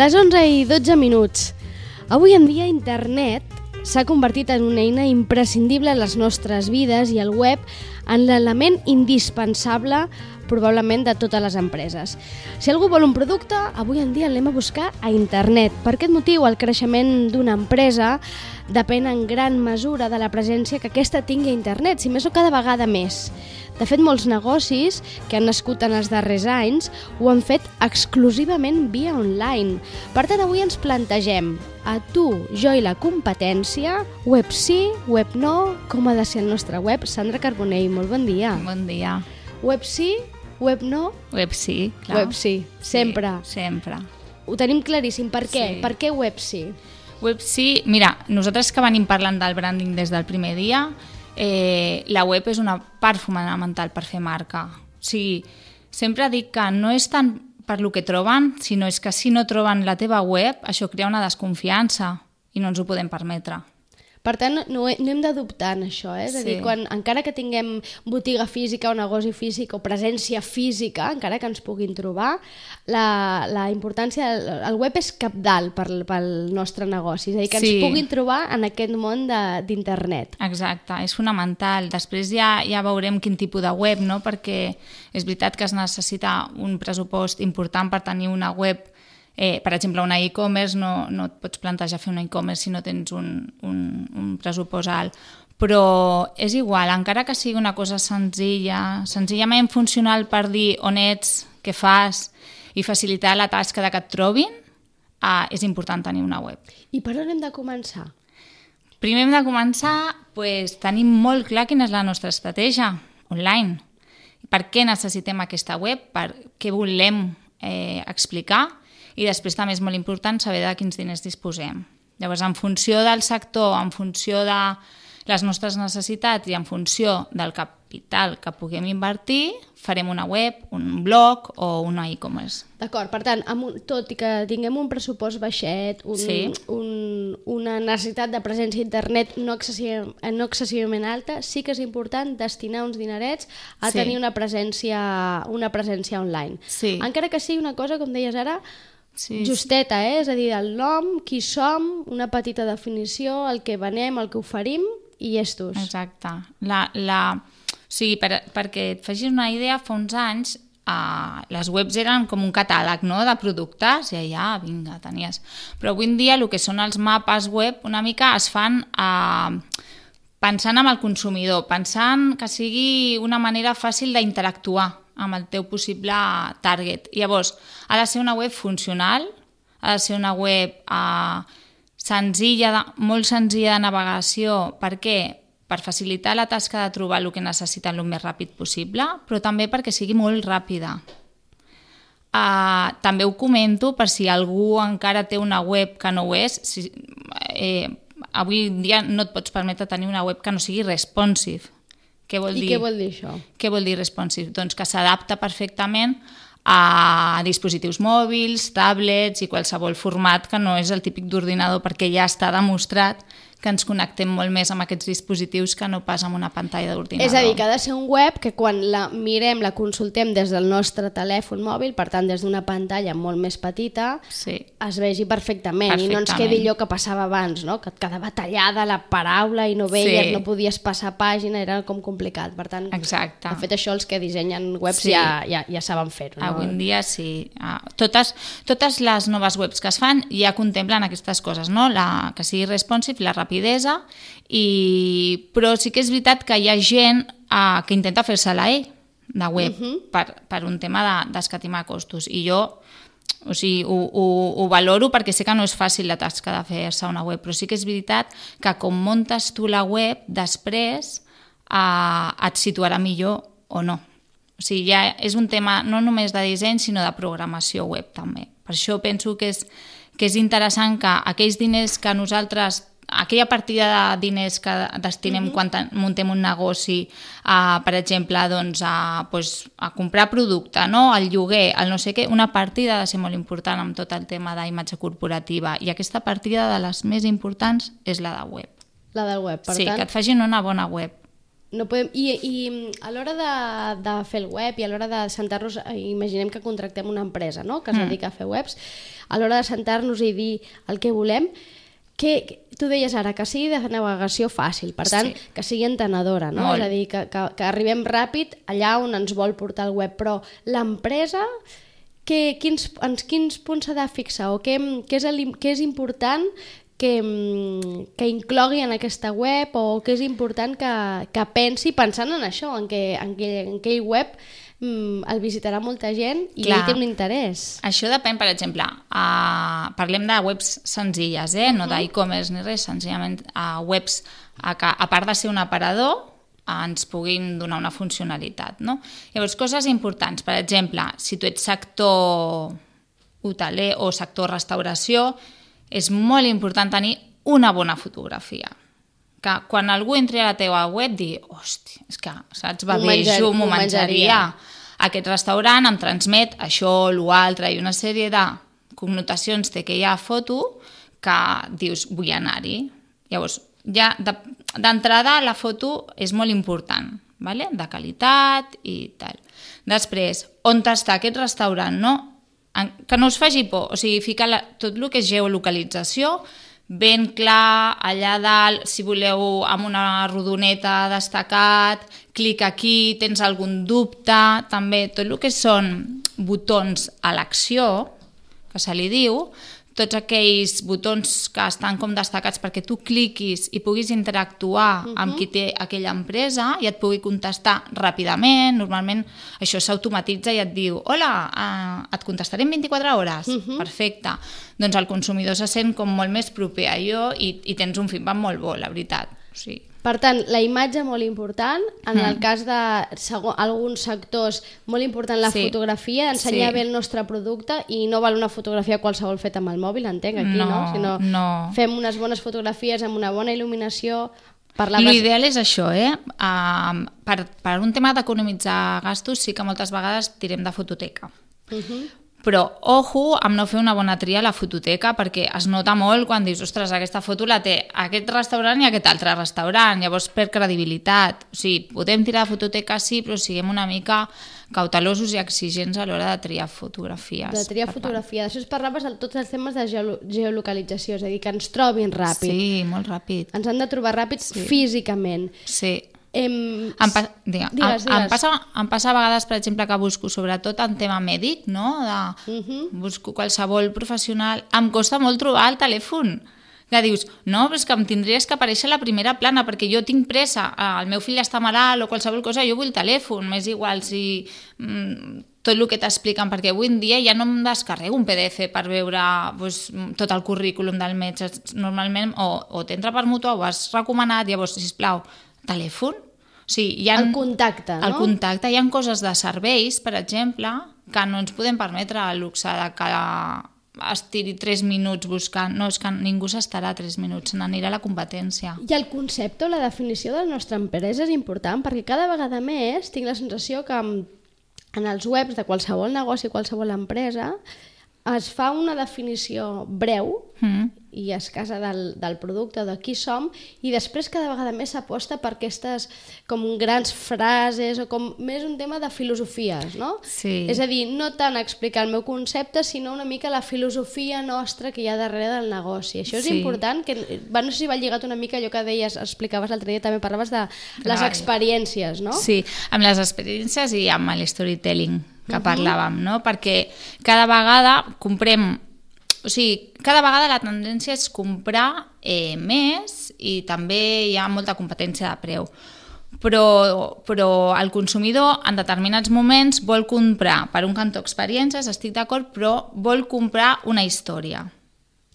Les 11 i 12 minuts. Avui en dia internet s'ha convertit en una eina imprescindible en les nostres vides i el web en l'element indispensable probablement de totes les empreses. Si algú vol un producte, avui en dia l'anem a buscar a internet. Per aquest motiu, el creixement d'una empresa depèn en gran mesura de la presència que aquesta tingui a internet, si més o cada vegada més. De fet, molts negocis que han nascut en els darrers anys ho han fet exclusivament via online. Per tant, avui ens plantegem a tu, jo i la competència, web sí, web no, com ha de ser el nostre web. Sandra Carbonell, molt bon dia. Bon dia. Web sí, web no? Web sí, clar. Web sí, sempre. Sí, sempre. Ho tenim claríssim. Per què? Sí. Per què web sí? Web sí, mira, nosaltres que venim parlant del branding des del primer dia, eh, la web és una part fonamental per fer marca. O sigui, sempre dic que no és tant per lo que troben, sinó és que si no troben la teva web, això crea una desconfiança i no ens ho podem permetre. Per tant, no, he- no hem de dubtar en això, eh? és a dir, Sí. quan, encara que tinguem botiga física o negoci físic o presència física, encara que ens puguin trobar, la, la importància, el, el web és capdalt pel, pel nostre negoci, és a dir, que Sí. ens puguin trobar en aquest món d'internet. Exacte, és fonamental. Després ja, ja veurem quin tipus de web, no? perquè és veritat que es necessita un pressupost important per tenir una web Eh, per exemple, una e-commerce, no, no et pots plantejar fer una e-commerce si no tens un, un, un pressupost alt. Però és igual, encara que sigui una cosa senzilla, senzillament funcional per dir on ets, què fas i facilitar la tasca de que et trobin, eh, és important tenir una web. I per on hem de començar? Primer hem de començar pues, tenim molt clar quina és la nostra estratègia online. Per què necessitem aquesta web, per què volem eh, explicar i després també és molt important saber de quins diners disposem. Llavors, en funció del sector, en funció de les nostres necessitats i en funció del capital que puguem invertir, farem una web, un blog o una e-commerce. D'acord, per tant, amb un, tot i que tinguem un pressupost baixet, un, Sí. un, una necessitat de presència a internet no, excessiv, no excessivament alta, sí que és important destinar uns dinerets a Sí. tenir una presència, una presència online. Sí. Encara que sigui una cosa, com deies ara, Sí, justeta, eh? és a dir, el nom, qui som, una petita definició, el que venem, el que oferim i llestos. Exacte. La, la... O sigui, per, perquè et facis una idea, fa uns anys uh, les webs eren com un catàleg no? de productes i allà, vinga, tenies... Però avui en dia el que són els mapes web una mica es fan uh, pensant en el consumidor, pensant que sigui una manera fàcil d'interactuar amb el teu possible target. Llavors, ha de ser una web funcional, ha de ser una web eh, senzilla, de, molt senzilla de navegació. Per què? Per facilitar la tasca de trobar el que necessiten el més ràpid possible, però també perquè sigui molt ràpida. Uh, també ho comento per si algú encara té una web que no ho és. Si, eh, avui en dia no et pots permetre tenir una web que no sigui responsive. Què vol I dir? què vol dir això? Què vol dir responsive? Doncs que s'adapta perfectament a dispositius mòbils, tablets i qualsevol format que no és el típic d'ordinador perquè ja està demostrat que ens connectem molt més amb aquests dispositius que no pas amb una pantalla d'ordinador. És a dir, que ha de ser un web que quan la mirem, la consultem des del nostre telèfon mòbil, per tant des d'una pantalla molt més petita, Sí. es vegi perfectament, i no ens Perfectament. quedi allò que passava abans, no? que et quedava tallada la paraula i no veies, Sí. no podies passar pàgina, era com complicat. Per tant, Exacte. de fet això els que dissenyen webs Sí. ja, ja, ja saben fer-ho. No? Avui en dia sí. Ah, Totes, totes les noves webs que es fan ja contemplen aquestes coses, no? la, que sigui responsive, la rapidesa, i... però sí que és veritat que hi ha gent uh, que intenta fer-se la E de web uh -huh. per, per un tema de- d'escatimar costos. I jo o sigui, ho, ho, ho valoro perquè sé que no és fàcil la tasca de fer-se una web, però sí que és veritat que com muntes tu la web, després eh, et situarà millor o no. O sigui, ja és un tema no només de disseny, sinó de programació web també. Per això penso que és, que és interessant que aquells diners que nosaltres aquella partida de diners que destinem mm -hmm. quan muntem un negoci, a, per exemple, doncs, a, pues, a comprar producte, no? el lloguer, el no sé què, una partida ha de ser molt important amb tot el tema d'imatge corporativa i aquesta partida de les més importants és la de web. La del web, per sí, tant... que et facin una bona web. No podem... I, I a l'hora de, de fer el web i a l'hora de sentar-nos, imaginem que contractem una empresa no? que es mm. dedica a fer webs, a l'hora de sentar-nos i dir el que volem, que, tu deies ara que sigui de navegació fàcil, per tant, sí. que sigui entenedora, no? Molt. És a dir, que, que, que arribem ràpid allà on ens vol portar el web, però l'empresa que, quins, en quins punts s'ha de fixar o què, què, és, el, què és important que, que inclogui en aquesta web o què és important que, que pensi pensant en això, en que, en que en aquell web mm, el visitarà molta gent i Clar. ell té un interès. Això depèn, per exemple, uh, parlem de webs senzilles, eh? no uh -huh. d'e-commerce ni res, senzillament uh, webs a, que, a part de ser un aparador, ens puguin donar una funcionalitat. No? Llavors, coses importants, per exemple, si tu ets sector hoteler o sector restauració, és molt important tenir una bona fotografia que quan algú entri a la teva web digui, hosti, és que, saps, va bé, jo m'ho menjaria. Aquest restaurant em transmet això, l'altre, i una sèrie de connotacions té aquella foto que dius, vull anar-hi. Llavors, ja d'entrada la foto és molt important, vale? de qualitat i tal. Després, on està aquest restaurant, no? Que no us faci por, o sigui, fica la, tot el que és geolocalització, ben clar, allà dalt, si voleu amb una rodoneta destacat, clic aquí, tens algun dubte, també tot el que són botons a l'acció, que se li diu, tots aquells botons que estan com destacats perquè tu cliquis i puguis interactuar uh -huh. amb qui té aquella empresa i et pugui contestar ràpidament. Normalment això s'automatitza i et diu hola, uh, et contestaré en 24 hores. Uh -huh. Perfecte. Doncs el consumidor se sent com molt més proper a allò i, i tens un feedback molt bo, la veritat. O sigui, per tant, la imatge molt important, en mm. el cas de segon, alguns sectors molt important la sí. fotografia, ensenyar sí. bé el nostre producte i no val una fotografia qualsevol feta amb el mòbil, entenc, aquí, no? no? Sinó no. fem unes bones fotografies amb una bona il·luminació, L'ideal és això, eh? Uh, per, per un tema d'economitzar gastos sí que moltes vegades tirem de fototeca. Uh mhm. -huh. Però, ojo, amb no fer una bona tria a la fototeca, perquè es nota molt quan dius, ostres, aquesta foto la té aquest restaurant i aquest altre restaurant, llavors per credibilitat. O sigui, podem tirar de fototeca, sí, però siguem una mica cautelosos i exigents a l'hora de triar fotografies. De triar fotografia. D'això es parlaves de tots els temes de geolocalització, és a dir, que ens trobin ràpid. Sí, molt ràpid. Ens han de trobar ràpid sí. físicament. Sí. Em, em, pa, digue, digues, digues. Em, passa, em passa a vegades, per exemple, que busco sobretot en tema mèdic, no? De, uh mhm. -huh. Busco qualsevol professional. Em costa molt trobar el telèfon. Que dius, no, però és que em tindries que aparèixer a la primera plana perquè jo tinc pressa, el meu fill està malalt o qualsevol cosa, jo vull el telèfon, m'és igual si mm, tot el que t'expliquen, perquè avui en dia ja no em descarrego un PDF per veure pues, tot el currículum del metge, normalment o, o t'entra per mutu o has recomanat, llavors, sisplau, telèfon? O sigui, hi ha, el contacte, no? El contacte. Hi ha coses de serveis, per exemple, que no ens podem permetre el luxe de que estiri 3 minuts buscant... No, és que ningú s'estarà 3 minuts, n'anirà la competència. I el concepte o la definició de la nostra empresa és important perquè cada vegada més tinc la sensació que en els webs de qualsevol negoci, qualsevol empresa, es fa una definició breu mm. i escasa del, del producte, de qui som, i després cada vegada més s'aposta per aquestes com grans frases o com més un tema de filosofies, no? Sí. És a dir, no tant explicar el meu concepte, sinó una mica la filosofia nostra que hi ha darrere del negoci. Això és sí. important, que va, no sé si va lligat una mica allò que deies, explicaves l'altre dia, també parlaves de les Ai. experiències, no? Sí, amb les experiències i amb el storytelling que parlàvem, no? Perquè cada vegada comprem o sigui, cada vegada la tendència és comprar eh, més i també hi ha molta competència de preu. Però, però el consumidor en determinats moments vol comprar, per un cantó experiències, estic d'acord, però vol comprar una història.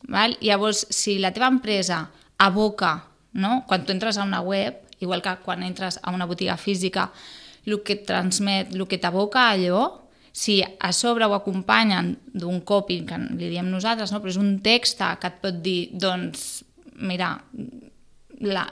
Val? Llavors, si la teva empresa aboca, no? quan tu entres a una web, igual que quan entres a una botiga física, el que et transmet, el que t'aboca allò, si a sobre ho acompanyen d'un copy, que li diem nosaltres, no? però és un text que et pot dir, doncs, mira, la,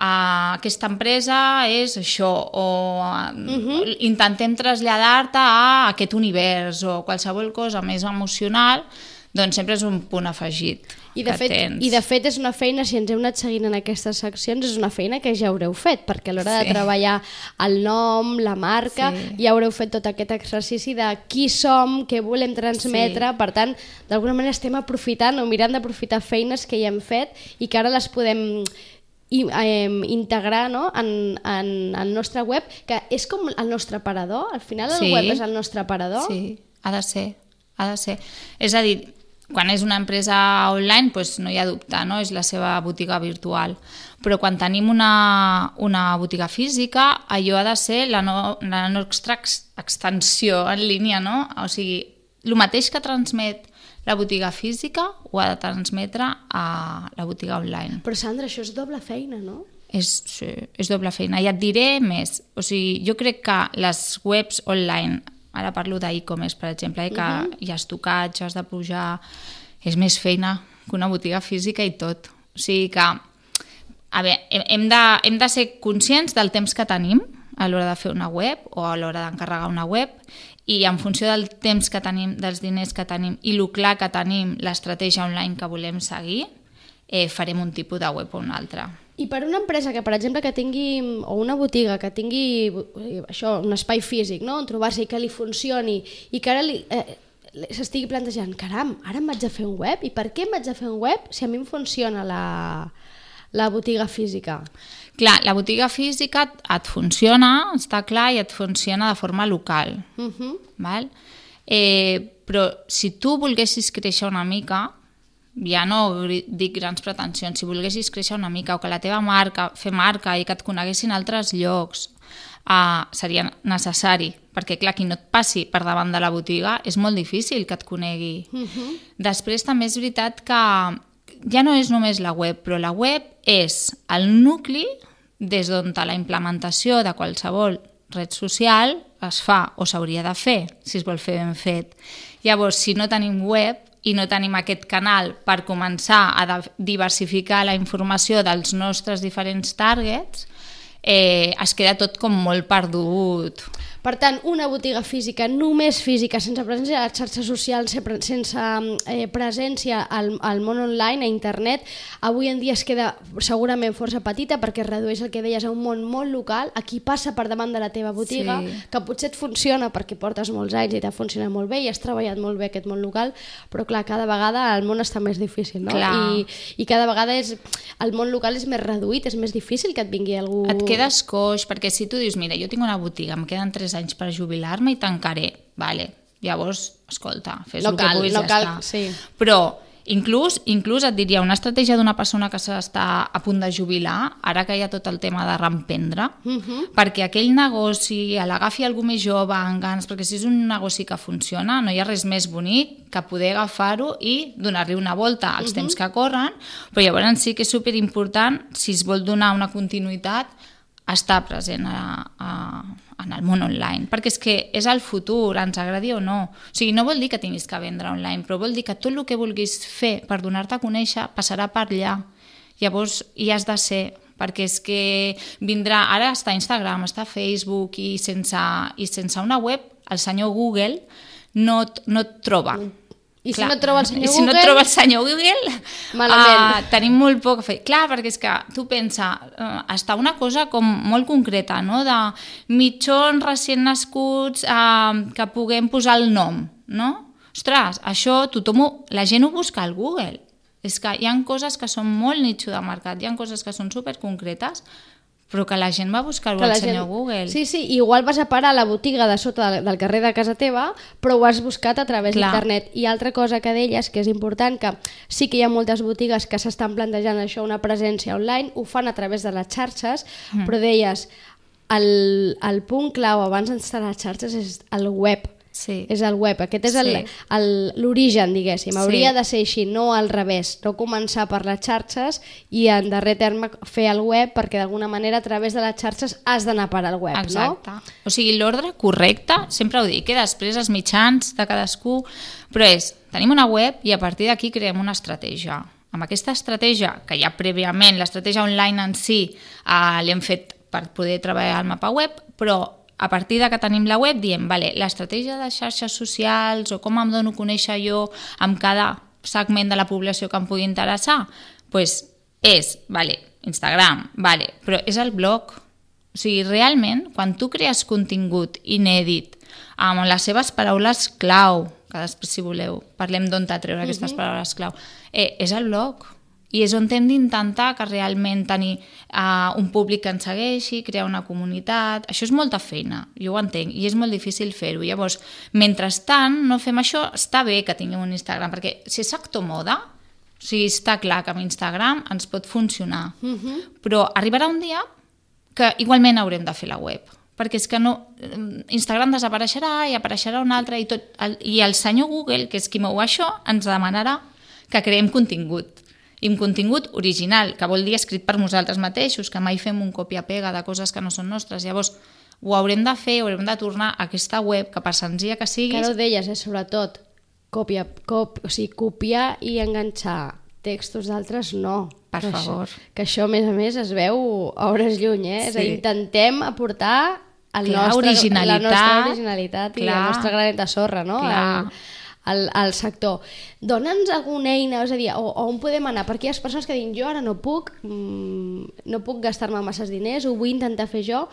uh, aquesta empresa és això, o uh, uh -huh. intentem traslladar-te a aquest univers, o qualsevol cosa més emocional, doncs sempre és un punt afegit I de, fet, tens. I de fet és una feina, si ens heu anat seguint en aquestes seccions, és una feina que ja haureu fet, perquè a l'hora Sí. de treballar el nom, la marca, Sí. ja haureu fet tot aquest exercici de qui som, què volem transmetre, Sí. per tant, d'alguna manera estem aprofitant o mirant d'aprofitar feines que ja hem fet i que ara les podem i, eh, integrar no? en, en el nostre web, que és com el nostre aparador, al final el Sí. web és el nostre aparador. Sí, ha de ser, ha de ser. És a dir, quan és una empresa online doncs no hi ha dubte, no? és la seva botiga virtual. Però quan tenim una, una botiga física, allò ha de ser la, no, la nostra ex, extensió en línia, no? O sigui, el mateix que transmet la botiga física ho ha de transmetre a la botiga online. Però Sandra, això és doble feina, no? És, sí, és doble feina. I et diré més. O sigui, jo crec que les webs online, ara parlo d'e-commerce, per exemple, eh, que uh -huh. hi ha estocatge, has de pujar... És més feina que una botiga física i tot. O sigui que, a veure, hem, de, hem de ser conscients del temps que tenim a l'hora de fer una web o a l'hora d'encarregar una web i en funció del temps que tenim, dels diners que tenim i lo clar que tenim l'estratègia online que volem seguir, eh, farem un tipus de web o un altre. I per una empresa que, per exemple, que tingui, o una botiga que tingui eh, això, un espai físic, no? on trobar-se i que li funcioni, i que ara li, eh, s'estigui plantejant, caram, ara em vaig a fer un web, i per què em vaig a fer un web si a mi em funciona la, la botiga física? Clar, la botiga física et- et funciona, està clar, i et funciona de forma local. Uh -huh. Val? Eh, però si tu volguessis créixer una mica, ja no dic grans pretensions, si volguessis créixer una mica o que la teva marca, fer marca i que et coneguessin altres llocs, uh, seria necessari, perquè clar, qui no et passi per davant de la botiga és molt difícil que et conegui. Uh -huh. Després també és veritat que ja no és només la web, però la web és el nucli des d'on la implementació de qualsevol red social es fa o s'hauria de fer, si es vol fer ben fet. Llavors, si no tenim web i no tenim aquest canal per començar a diversificar la informació dels nostres diferents targets, eh, es queda tot com molt perdut. Per tant, una botiga física, només física, sense presència a les xarxes socials, sense- sense eh, presència al, al món online, a internet, avui en dia es queda segurament força petita perquè es redueix el que deies a un món molt local, aquí passa per davant de la teva botiga, Sí. que potser et funciona perquè portes molts anys i t'ha funcionat molt bé i has treballat molt bé aquest món local, però clar, cada vegada el món està més difícil, no? Clar. I, I cada vegada és, el món local és més reduït, és més difícil que et vingui algú... Et quedes coix, perquè si tu dius, mira, jo tinc una botiga, em queden 3 anys per jubilar-me i tancaré, vale, llavors, escolta, fes No el cal, que puguis no ja cal, està. sí. Però inclús, inclús et diria, una estratègia d'una persona que s'està a punt de jubilar, ara que hi ha tot el tema de reemprendre, Mhm. perquè aquell negoci l'agafi algú més jove, amb ganes, perquè si és un negoci que funciona, no hi ha res més bonic que poder agafar-ho i donar-li una volta als temps que corren, però llavors sí que és superimportant, si es vol donar una continuïtat, estar present a, a, en el món online, perquè és que és el futur, ens agradi o no. O sigui, no vol dir que tinguis que vendre online, però vol dir que tot el que vulguis fer per donar-te a conèixer passarà per allà. Llavors, hi has de ser, perquè és que vindrà, ara està Instagram, està Facebook, i sense, i sense una web, el senyor Google no, no et troba. I si no et troba el senyor I si no Google? et troba el senyor Google, Malament. ah, tenim molt poc a fer. Clar, perquè és que tu pensa, eh, està una cosa com molt concreta, no?, de mitjons recient nascuts eh, que puguem posar el nom, no? Ostres, això tothom, ho, la gent ho busca al Google. És que hi han coses que són molt nicho de mercat, hi han coses que són superconcretes, però que la gent va buscar-ho al senyor Google. Sí, sí, igual vas a parar a la botiga de sota del, del carrer de casa teva, però ho has buscat a través d'internet. I altra cosa que deies, que és important, que sí que hi ha moltes botigues que s'estan plantejant això, una presència online, ho fan a través de les xarxes, però deies, el, el punt clau abans d'estar a les xarxes és el web. Sí. És el web, aquest és Sí. l'origen, diguéssim. Hauria Sí. de ser així, no al revés. No començar per les xarxes i en darrer terme fer el web perquè d'alguna manera a través de les xarxes has d'anar per al web, Exacte. no? O sigui, l'ordre correcte, sempre ho dic, que després els mitjans de cadascú, però és, tenim una web i a partir d'aquí creem una estratègia. Amb aquesta estratègia, que ja prèviament, l'estratègia online en si, eh, l'hem fet per poder treballar al mapa web, però a partir de que tenim la web diem, vale, l'estratègia de xarxes socials o com em dono a conèixer jo amb cada segment de la població que em pugui interessar, pues és, vale, Instagram, vale, però és el blog. O sigui, realment, quan tu crees contingut inèdit amb les seves paraules clau, que després, si voleu, parlem d'on treure aquestes paraules clau, eh, és el blog. I és on hem d'intentar que realment tenir uh, un públic que ens segueixi, crear una comunitat... Això és molta feina, jo ho entenc, i és molt difícil fer-ho. Llavors, mentrestant, no fem això, està bé que tinguem un Instagram, perquè si és sector moda, o sigui, està clar que amb Instagram ens pot funcionar, uh -huh. però arribarà un dia que igualment haurem de fer la web perquè és que no, Instagram desapareixerà i apareixerà un altre i, tot, el, i el senyor Google, que és qui mou això, ens demanarà que creem contingut i un contingut original, que vol dir escrit per nosaltres mateixos, que mai fem un copia-pega de coses que no són nostres. Llavors, ho haurem de fer, haurem de tornar a aquesta web, que per senzilla que sigui... Que ho deies, eh? sobretot, còpia, cop, o sigui, copiar i enganxar textos d'altres, no. Per que favor. Això, que això, a més a més, es veu a hores lluny, eh? És a dir, Sí. intentem aportar el Clar, nostre, la nostra originalitat i el Clar. nostre granet de sorra, no? Clar. Al, al, al sector. Dóna'ns alguna eina, és a dir, o, o on podem anar? Perquè hi ha persones que diuen, jo ara no puc, mm, no puc gastar-me masses diners, ho vull intentar fer jo.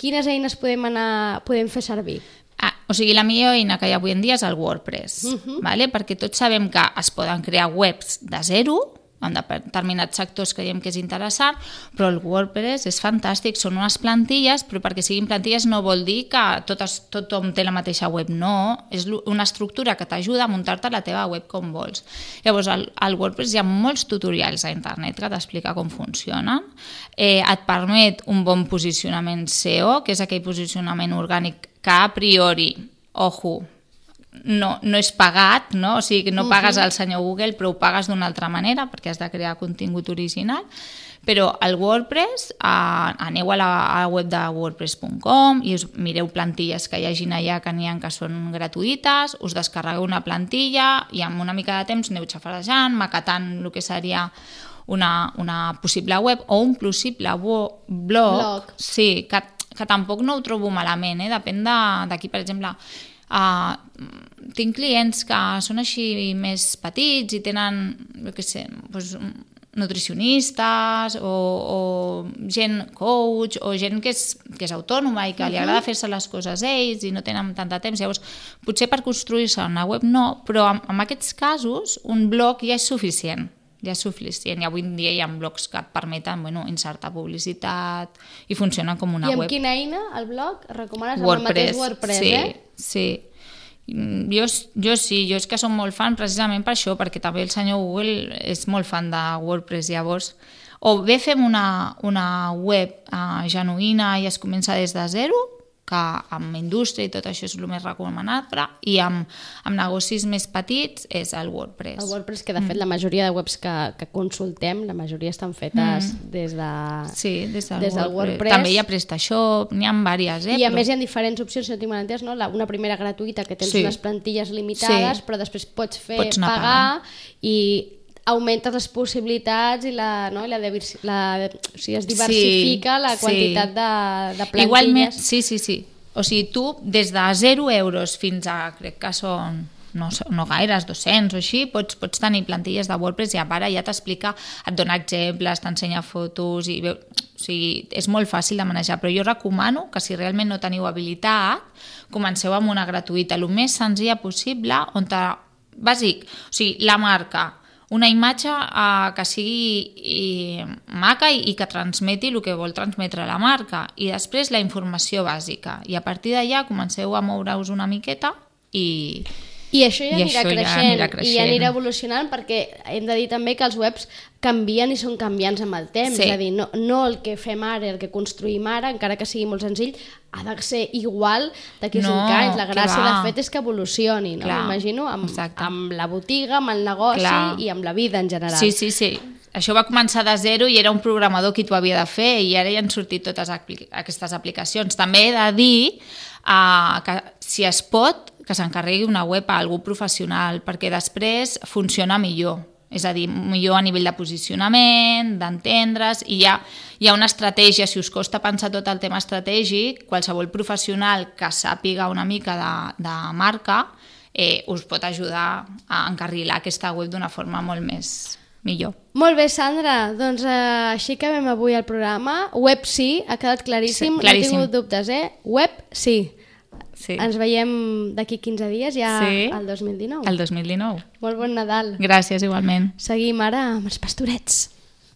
Quines eines podem, anar, podem fer servir? Ah, o sigui, la millor eina que hi ha avui en dia és el WordPress, uh -huh. vale? perquè tots sabem que es poden crear webs de zero, en determinats sectors creiem que és interessant, però el WordPress és fantàstic, són unes plantilles, però perquè siguin plantilles no vol dir que totes, tothom té la mateixa web, no, és una estructura que t'ajuda a muntar-te la teva web com vols. Llavors, al, al WordPress hi ha molts tutorials a internet que t'explica com funcionen, eh, et permet un bon posicionament SEO, que és aquell posicionament orgànic que a priori, ojo, no, no és pagat, no? o sigui, que no pagues al senyor Google, però ho pagues d'una altra manera perquè has de crear contingut original. Però el WordPress, eh, aneu a la, a la web de wordpress.com i us mireu plantilles que hi hagin allà que n'hi ha que són gratuïtes, us descarregueu una plantilla i amb una mica de temps aneu xafarejant, maquetant el que seria una, una possible web o un possible blog, Blog. Sí, que, que tampoc no ho trobo malament, eh? depèn de- d'aquí, per exemple, uh, tinc clients que són així més petits i tenen, jo què sé, doncs, nutricionistes o, o gent coach o gent que és, que és autònoma i que li agrada fer-se les coses ells i no tenen tant de temps. Llavors, potser per construir-se una web no, però en, en aquests casos un blog ja és suficient ja és suficient. I avui en dia hi ha blogs que et permeten bueno, insertar publicitat i funcionen com una I amb web. quina eina, el blog, recomanes amb el mateix WordPress, sí, eh? Sí, Mm, jo, jo sí, jo és que som molt fan precisament per això, perquè també el senyor Google és molt fan de WordPress, llavors o bé fem una, una web uh, genuïna i es comença des de zero, que amb indústria i tot això és el més recomanable, i amb, amb negocis més petits és el WordPress. El WordPress, que de fet la majoria de webs que, que consultem, la majoria estan fetes des de... Sí, des del, Des del WordPress. WordPress. També hi ha PrestaShop, n'hi ha diverses, eh? I a però- més hi ha diferents opcions, si no tinc mal entès, no? La, una primera gratuïta que tens Sí. unes plantilles limitades, Sí. però després pots fer Pots anar pagar i augmentes les possibilitats i la, no? I la, la, o sigui, es diversifica Sí, la sí. quantitat de, de plantilles. Igualment, sí, sí, sí. O sigui, tu, des de 0 euros fins a, crec que són no, no gaires, 200 o així, pots, pots tenir plantilles de WordPress i a part ja t'explica, et dona exemples, t'ensenya fotos, i veu, o sigui, és molt fàcil de manejar, però jo recomano que si realment no teniu habilitat, comenceu amb una gratuïta, el més senzilla possible, on te, bàsic, o sigui, la marca, una imatge eh, que sigui i, maca i, i que transmeti el que vol transmetre la marca. I després la informació bàsica. I a partir d'allà comenceu a moure-us una miqueta i, I això ja I anirà, això ja creixent, anirà i creixent. ja anirà evolucionant perquè hem de dir també que els webs canvien i són canviants amb el temps, Sí. és a dir, no, no el que fem ara, el que construïm ara, encara que sigui molt senzill, ha de ser igual d'aquí No, 5 anys. La gràcia de fet és que evolucioni, no? Clar, M'imagino, amb, exacte. amb la botiga, amb el negoci Clar. i amb la vida en general. Sí, sí, sí. Això va començar de zero i era un programador qui t'ho havia de fer i ara ja han sortit totes apli aquestes aplicacions. També he de dir uh, que si es pot, que s'encarregui una web a algú professional perquè després funciona millor. És a dir, millor a nivell de posicionament, d'entendre's, i hi ha, hi ha una estratègia, si us costa pensar tot el tema estratègic, qualsevol professional que sàpiga una mica de, de marca eh, us pot ajudar a encarrilar aquesta web d'una forma molt més millor. Molt bé, Sandra, doncs eh, així acabem avui el programa. Web sí, ha quedat claríssim, Sí, claríssim. no he tingut dubtes, eh? Web sí. Sí. Ens veiem d'aquí 15 dies, ja Sí. al 2019. El 2019. Molt bon Nadal. Gràcies, igualment. Seguim ara amb els pastorets.